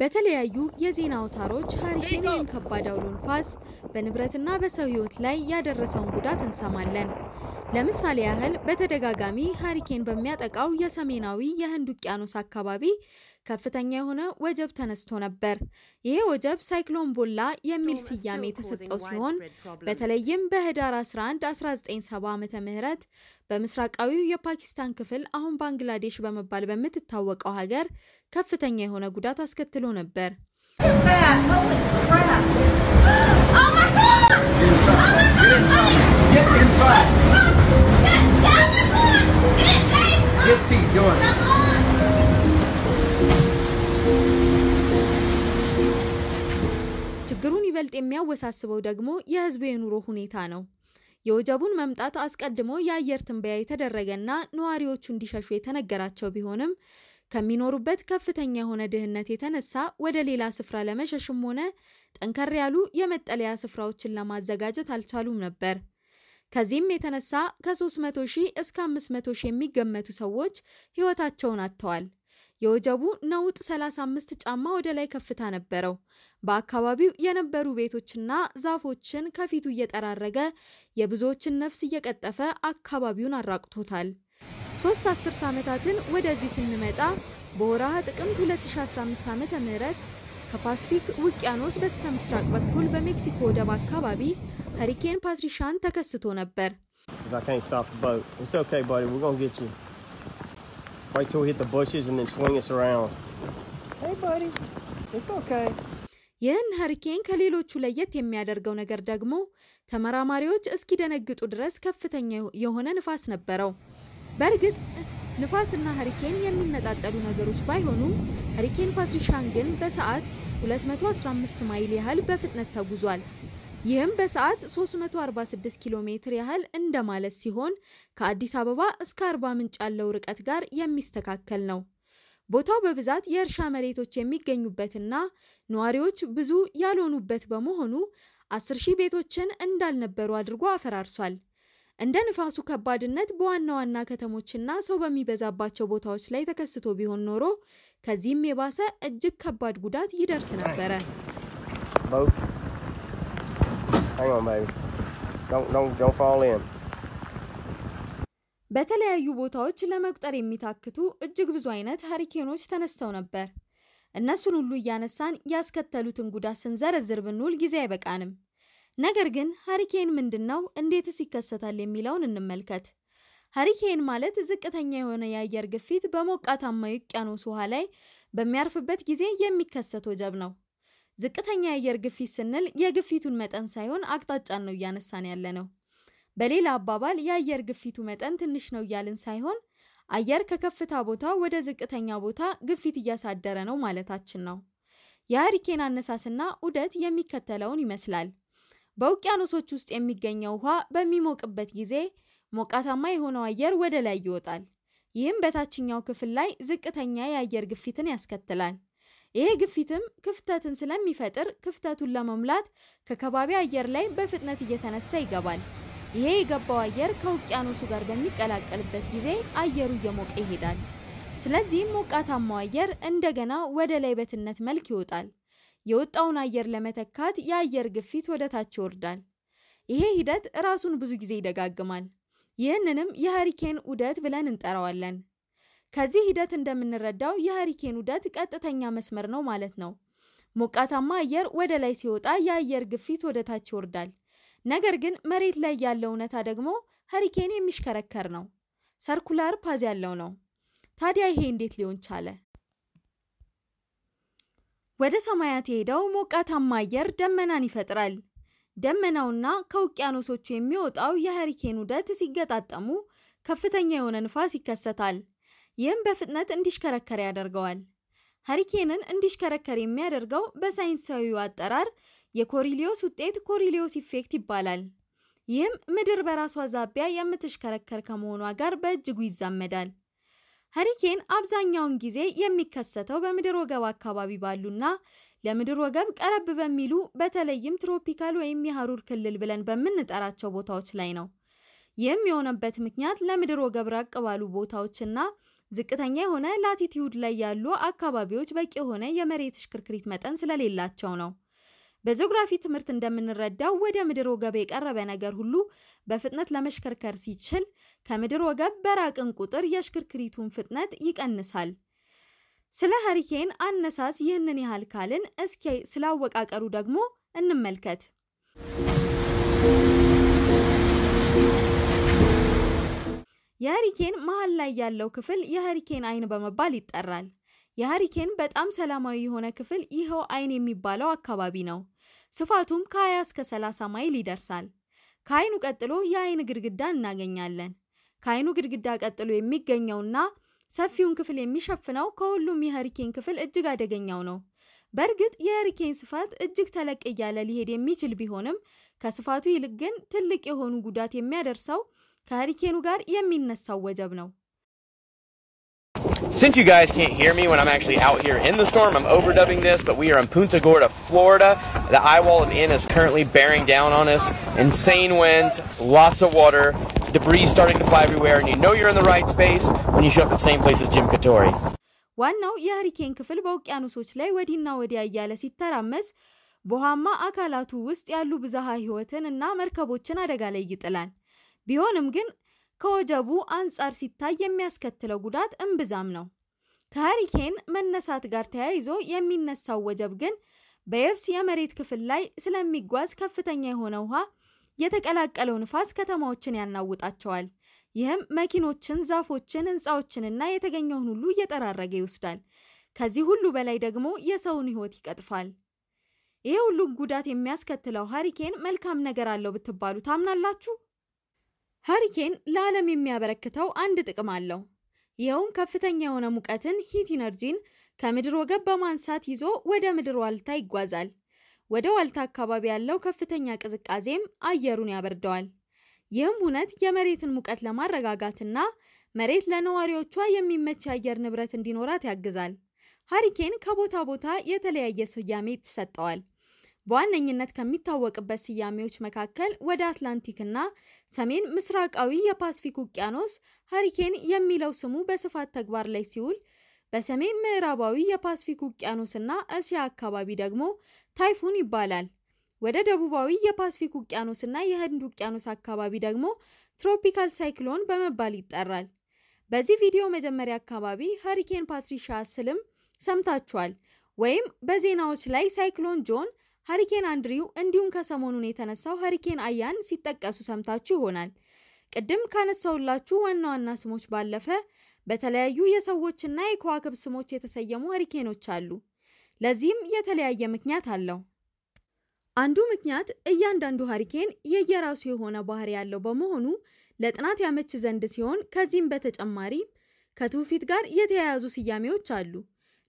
በተለያዩ የዜና አውታሮች ሃሪኬን ወይም ከባድ አውሎ ንፋስ በንብረትና በሰው ሕይወት ላይ ያደረሰውን ጉዳት እንሰማለን። ለምሳሌ ያህል በተደጋጋሚ ሃሪኬን በሚያጠቃው የሰሜናዊ የህንድ ውቅያኖስ አካባቢ ከፍተኛ የሆነ ወጀብ ተነስቶ ነበር። ይሄ ወጀብ ሳይክሎን ቦላ የሚል ስያሜ የተሰጠው ሲሆን በተለይም በህዳር 11 1970 ዓ.ም በምስራቃዊው የፓኪስታን ክፍል አሁን ባንግላዴሽ በመባል በምትታወቀው ሀገር ከፍተኛ የሆነ ጉዳት አስከትሎ ነበር። ይበልጥ የሚያወሳስበው ደግሞ የህዝቡ የኑሮ ሁኔታ ነው። የወጀቡን መምጣት አስቀድሞ የአየር ትንበያ የተደረገና ነዋሪዎቹ እንዲሸሹ የተነገራቸው ቢሆንም ከሚኖሩበት ከፍተኛ የሆነ ድህነት የተነሳ ወደ ሌላ ስፍራ ለመሸሽም ሆነ ጠንከር ያሉ የመጠለያ ስፍራዎችን ለማዘጋጀት አልቻሉም ነበር። ከዚህም የተነሳ ከ300 ሺህ እስከ 500 ሺህ የሚገመቱ ሰዎች ህይወታቸውን አጥተዋል። የወጀቡ ነውጥ 35 ጫማ ወደ ላይ ከፍታ ነበረው። በአካባቢው የነበሩ ቤቶችና ዛፎችን ከፊቱ እየጠራረገ የብዙዎችን ነፍስ እየቀጠፈ አካባቢውን አራቅቶታል። ሶስት አስርት ዓመታትን ወደዚህ ስንመጣ በወርሃ ጥቅምት 2015 ዓ.ም ከፓስፊክ ውቅያኖስ በስተ ምስራቅ በኩል በሜክሲኮ ወደብ አካባቢ ሀሪኬን ፓትሪሻን ተከስቶ ነበር። Wait till we hit the bushes and then swing us around. Hey, buddy. It's okay. ይህን ሀሪኬን ከሌሎቹ ለየት የሚያደርገው ነገር ደግሞ ተመራማሪዎች እስኪደነግጡ ድረስ ከፍተኛ የሆነ ንፋስ ነበረው። በእርግጥ ንፋስና ሀሪኬን የሚነጣጠሉ ነገሮች ባይሆኑም ሀሪኬን ፓትሪሻን ግን በሰዓት 215 ማይል ያህል በፍጥነት ተጉዟል። ይህም በሰዓት 346 ኪሎ ሜትር ያህል እንደማለት ሲሆን ከአዲስ አበባ እስከ አርባ ምንጭ ያለው ርቀት ጋር የሚስተካከል ነው። ቦታው በብዛት የእርሻ መሬቶች የሚገኙበትና ነዋሪዎች ብዙ ያልሆኑበት በመሆኑ አስር ሺህ ቤቶችን እንዳልነበሩ አድርጎ አፈራርሷል። እንደ ንፋሱ ከባድነት በዋና ዋና ከተሞችና ሰው በሚበዛባቸው ቦታዎች ላይ ተከስቶ ቢሆን ኖሮ ከዚህም የባሰ እጅግ ከባድ ጉዳት ይደርስ ነበረ።. Hang on, baby. Don't don't don't fall in. በተለያዩ ቦታዎች ለመቁጠር የሚታክቱ እጅግ ብዙ አይነት ሀሪኬኖች ተነስተው ነበር። እነሱን ሁሉ እያነሳን ያስከተሉትን ጉዳት ስንዘረዝር ብንውል ጊዜ አይበቃንም። ነገር ግን ሀሪኬን ምንድን ነው? እንዴትስ ይከሰታል? የሚለውን እንመልከት። ሀሪኬን ማለት ዝቅተኛ የሆነ የአየር ግፊት በሞቃታማ የውቅያኖስ ውሃ ላይ በሚያርፍበት ጊዜ የሚከሰት ወጀብ ነው። ዝቅተኛ የአየር ግፊት ስንል የግፊቱን መጠን ሳይሆን አቅጣጫን ነው እያነሳን ያለ ነው። በሌላ አባባል የአየር ግፊቱ መጠን ትንሽ ነው እያልን ሳይሆን አየር ከከፍታ ቦታ ወደ ዝቅተኛ ቦታ ግፊት እያሳደረ ነው ማለታችን ነው። የሀሪኬን አነሳስና ዑደት የሚከተለውን ይመስላል። በውቅያኖሶች ውስጥ የሚገኘው ውሃ በሚሞቅበት ጊዜ ሞቃታማ የሆነው አየር ወደ ላይ ይወጣል። ይህም በታችኛው ክፍል ላይ ዝቅተኛ የአየር ግፊትን ያስከትላል። ይሄ ግፊትም ክፍተትን ስለሚፈጥር ክፍተቱን ለመሙላት ከከባቢ አየር ላይ በፍጥነት እየተነሳ ይገባል። ይሄ የገባው አየር ከውቅያኖሱ ጋር በሚቀላቀልበት ጊዜ አየሩ እየሞቀ ይሄዳል። ስለዚህም ሞቃታማው አየር እንደገና ወደ ላይ በትነት መልክ ይወጣል። የወጣውን አየር ለመተካት የአየር ግፊት ወደ ታች ይወርዳል። ይሄ ሂደት ራሱን ብዙ ጊዜ ይደጋግማል። ይህንንም የሀሪኬን ዑደት ብለን እንጠራዋለን። ከዚህ ሂደት እንደምንረዳው የሀሪኬን ዑደት ቀጥተኛ መስመር ነው ማለት ነው። ሞቃታማ አየር ወደ ላይ ሲወጣ የአየር ግፊት ወደ ታች ይወርዳል። ነገር ግን መሬት ላይ ያለው እውነታ ደግሞ hurricane የሚሽከረከር ነው፣ circular path ያለው ነው። ታዲያ ይሄ እንዴት ሊሆን ቻለ? ወደ ሰማያት የሄደው ሞቃታማ አየር ደመናን ይፈጥራል። ደመናውና ከውቅያኖሶቹ የሚወጣው የ hurricane ዑደት ሲገጣጠሙ ከፍተኛ የሆነ ንፋስ ይከሰታል። ይህም በፍጥነት እንዲሽከረከር ያደርገዋል። hurricane ን እንዲሽከረከር የሚያደርገው በሳይንሳዊው አጠራር የ Coriolis ውጤት Coriolis effect ይባላል። ይህም ምድር በራሷ ዛቢያ የምትሽከረከር ከመሆኗ ጋር በእጅጉ ይዛመዳል። hurricane አብዛኛውን ጊዜ የሚከሰተው በምድር ወገብ አካባቢ ባሉና ለምድር ወገብ ቀረብ በሚሉ በተለይም tropical ወይም የሀሩር ክልል ብለን በምንጠራቸው ቦታዎች ላይ ነው። ይህም የሆነበት ምክንያት ለምድር ወገብ ራቅ ባሉ ቦታዎችና ዝቅተኛ የሆነ ላቲቲዩድ ላይ ያሉ አካባቢዎች በቂ የሆነ የመሬት እሽክርክሪት መጠን ስለሌላቸው ነው። በጂኦግራፊ ትምህርት እንደምንረዳው ወደ ምድር ወገብ የቀረበ ነገር ሁሉ በፍጥነት ለመሽከርከር ሲችል ከምድር ወገብ በራቅን ቁጥር የሽክርክሪቱን ፍጥነት ይቀንሳል። ስለ ሀሪኬን አነሳስ ይህንን ያህል ካልን እስኪ ስለ ደግሞ እንመልከት። የሀሪኬን መሃል ላይ ያለው ክፍል የሀሪኬን አይን በመባል ይጠራል። የሀሪኬን በጣም ሰላማዊ የሆነ ክፍል ይኸው አይን የሚባለው አካባቢ ነው። ስፋቱም ከ20 እስከ 30 ማይል ይደርሳል። ከአይኑ ቀጥሎ የአይን ግድግዳ እናገኛለን። ከአይኑ ግድግዳ ቀጥሎ የሚገኘውና ሰፊውን ክፍል የሚሸፍነው ከሁሉም የሀሪኬን ክፍል እጅግ አደገኛው ነው። በእርግጥ የሀሪኬን ስፋት እጅግ ተለቅ እያለ ሊሄድ የሚችል ቢሆንም ከስፋቱ ይልቅ ግን ትልቅ የሆኑ ጉዳት የሚያደርሰው ከሀሪኬኑ ጋር የሚነሳው ወጀብ ነው። Since you guys can't hear me when I'm actually out here in the storm, I'm overdubbing this, but we are in Punta Gorda, Florida. The eye wall of N is currently bearing down on us. Insane winds, lots of water, debris starting to fly everywhere, and you know you're in the right space when you show up at the same place as Jim Katori. ዋናው የሀሪኬን ክፍል በውቅያኖሶች ላይ ወዲና ወዲያ እያለ ሲተራመስ በውሃማ አካላቱ ውስጥ ያሉ ብዝሃ ሕይወትን እና መርከቦችን አደጋ ላይ ይጥላል። ቢሆንም ግን ከወጀቡ አንጻር ሲታይ የሚያስከትለው ጉዳት እምብዛም ነው። ከሀሪኬን መነሳት ጋር ተያይዞ የሚነሳው ወጀብ ግን በየብስ የመሬት ክፍል ላይ ስለሚጓዝ ከፍተኛ የሆነ ውሃ የተቀላቀለው ንፋስ ከተማዎችን ያናውጣቸዋል። ይህም መኪኖችን፣ ዛፎችን፣ ህንፃዎችንና የተገኘውን ሁሉ እየጠራረገ ይወስዳል። ከዚህ ሁሉ በላይ ደግሞ የሰውን ህይወት ይቀጥፋል። ይህ ሁሉ ጉዳት የሚያስከትለው hurricane መልካም ነገር አለው ብትባሉ ታምናላችሁ? hurricane ለዓለም የሚያበረክተው አንድ ጥቅም አለው። ይኸውም ከፍተኛ የሆነ ሙቀትን heat energy ን ከምድር ወገብ በማንሳት ይዞ ወደ ምድር ዋልታ ይጓዛል። ወደ ዋልታ አካባቢ ያለው ከፍተኛ ቅዝቃዜም አየሩን ያበርደዋል። ይህም ሁነት የመሬትን ሙቀት ለማረጋጋትና መሬት ለነዋሪዎቿ የሚመች የአየር ንብረት እንዲኖራት ያግዛል። ሀሪኬን ከቦታ ቦታ የተለያየ ስያሜ ይሰጠዋል። በዋነኝነት ከሚታወቅበት ስያሜዎች መካከል ወደ አትላንቲክና ሰሜን ምስራቃዊ የፓስፊክ ውቅያኖስ ሀሪኬን የሚለው ስሙ በስፋት ተግባር ላይ ሲውል፣ በሰሜን ምዕራባዊ የፓስፊክ ውቅያኖስና እስያ አካባቢ ደግሞ typhoon ይባላል። ወደ ደቡባዊ የፓስፊክ ውቅያኖስና የህንድ ውቅያኖስ አካባቢ ደግሞ tropical cyclone በመባል ይጠራል። በዚህ ቪዲዮ መጀመሪያ አካባቢ hurricane Patricia ስልም ሰምታችኋል። ወይም በዜናዎች ላይ cyclone John፣ hurricane Andrew እንዲሁም ከሰሞኑን የተነሳው hurricane Ian ሲጠቀሱ ሰምታችሁ ይሆናል። ቅድም ካነሳውላችሁ ዋና ዋና ስሞች ባለፈ በተለያዩ የሰዎችና የከዋክብት ስሞች የተሰየሙ hurricane ኦች አሉ። ለዚህም የተለያየ ምክንያት አለው። አንዱ ምክንያት እያንዳንዱ hurricane የየራሱ የሆነ ባህሪ ያለው በመሆኑ ለጥናት ያመች ዘንድ ሲሆን ከዚህም በተጨማሪ ከትውፊት ጋር የተያያዙ ስያሜዎች አሉ።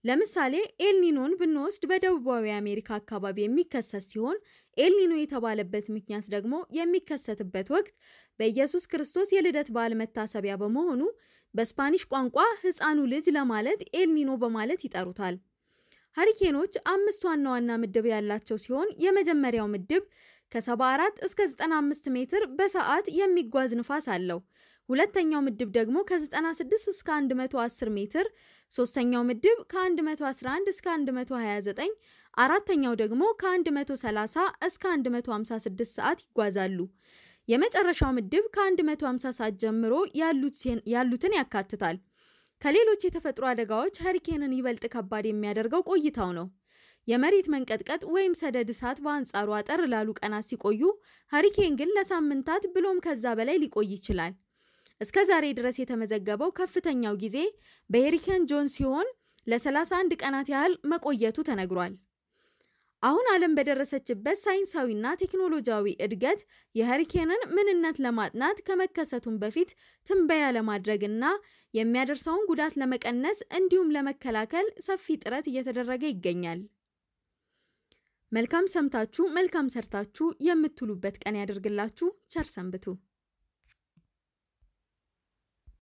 ለምሳሌ ኤልኒኖን ብንወስድ በደቡባዊ አሜሪካ አካባቢ የሚከሰት ሲሆን ኤልኒኖ የተባለበት ምክንያት ደግሞ የሚከሰትበት ወቅት በኢየሱስ ክርስቶስ የልደት በዓል መታሰቢያ በመሆኑ በስፓኒሽ ቋንቋ ሕፃኑ ልጅ ለማለት ኤልኒኖ በማለት ይጠሩታል። ሀሪኬኖች አምስት ዋና ዋና ምድብ ያላቸው ሲሆን የመጀመሪያው ምድብ ከ74 እስከ 95 ሜትር በሰዓት የሚጓዝ ንፋስ አለው። ሁለተኛው ምድብ ደግሞ ከ96 እስከ 110 ሜትር፣ ሶስተኛው ምድብ ከ111 እስከ 129፣ አራተኛው ደግሞ ከ130 እስከ 156 ሰዓት ይጓዛሉ። የመጨረሻው ምድብ ከ150 ሰዓት ጀምሮ ያሉትን ያካትታል። ከሌሎች የተፈጥሮ አደጋዎች ሀሪኬንን ይበልጥ ከባድ የሚያደርገው ቆይታው ነው። የመሬት መንቀጥቀጥ ወይም ሰደድ እሳት በአንጻሩ አጠር ላሉ ቀናት ሲቆዩ፣ ሀሪኬን ግን ለሳምንታት ብሎም ከዛ በላይ ሊቆይ ይችላል። እስከ ዛሬ ድረስ የተመዘገበው ከፍተኛው ጊዜ በሄሪኬን ጆን ሲሆን ለ31 ቀናት ያህል መቆየቱ ተነግሯል። አሁን ዓለም በደረሰችበት ሳይንሳዊና ቴክኖሎጂያዊ እድገት የሀሪኬንን ምንነት ለማጥናት ከመከሰቱም በፊት ትንበያ ለማድረግና የሚያደርሰውን ጉዳት ለመቀነስ እንዲሁም ለመከላከል ሰፊ ጥረት እየተደረገ ይገኛል። መልካም ሰምታችሁ መልካም ሰርታችሁ የምትውሉበት ቀን ያደርግላችሁ። ቸር ሰንብቱ።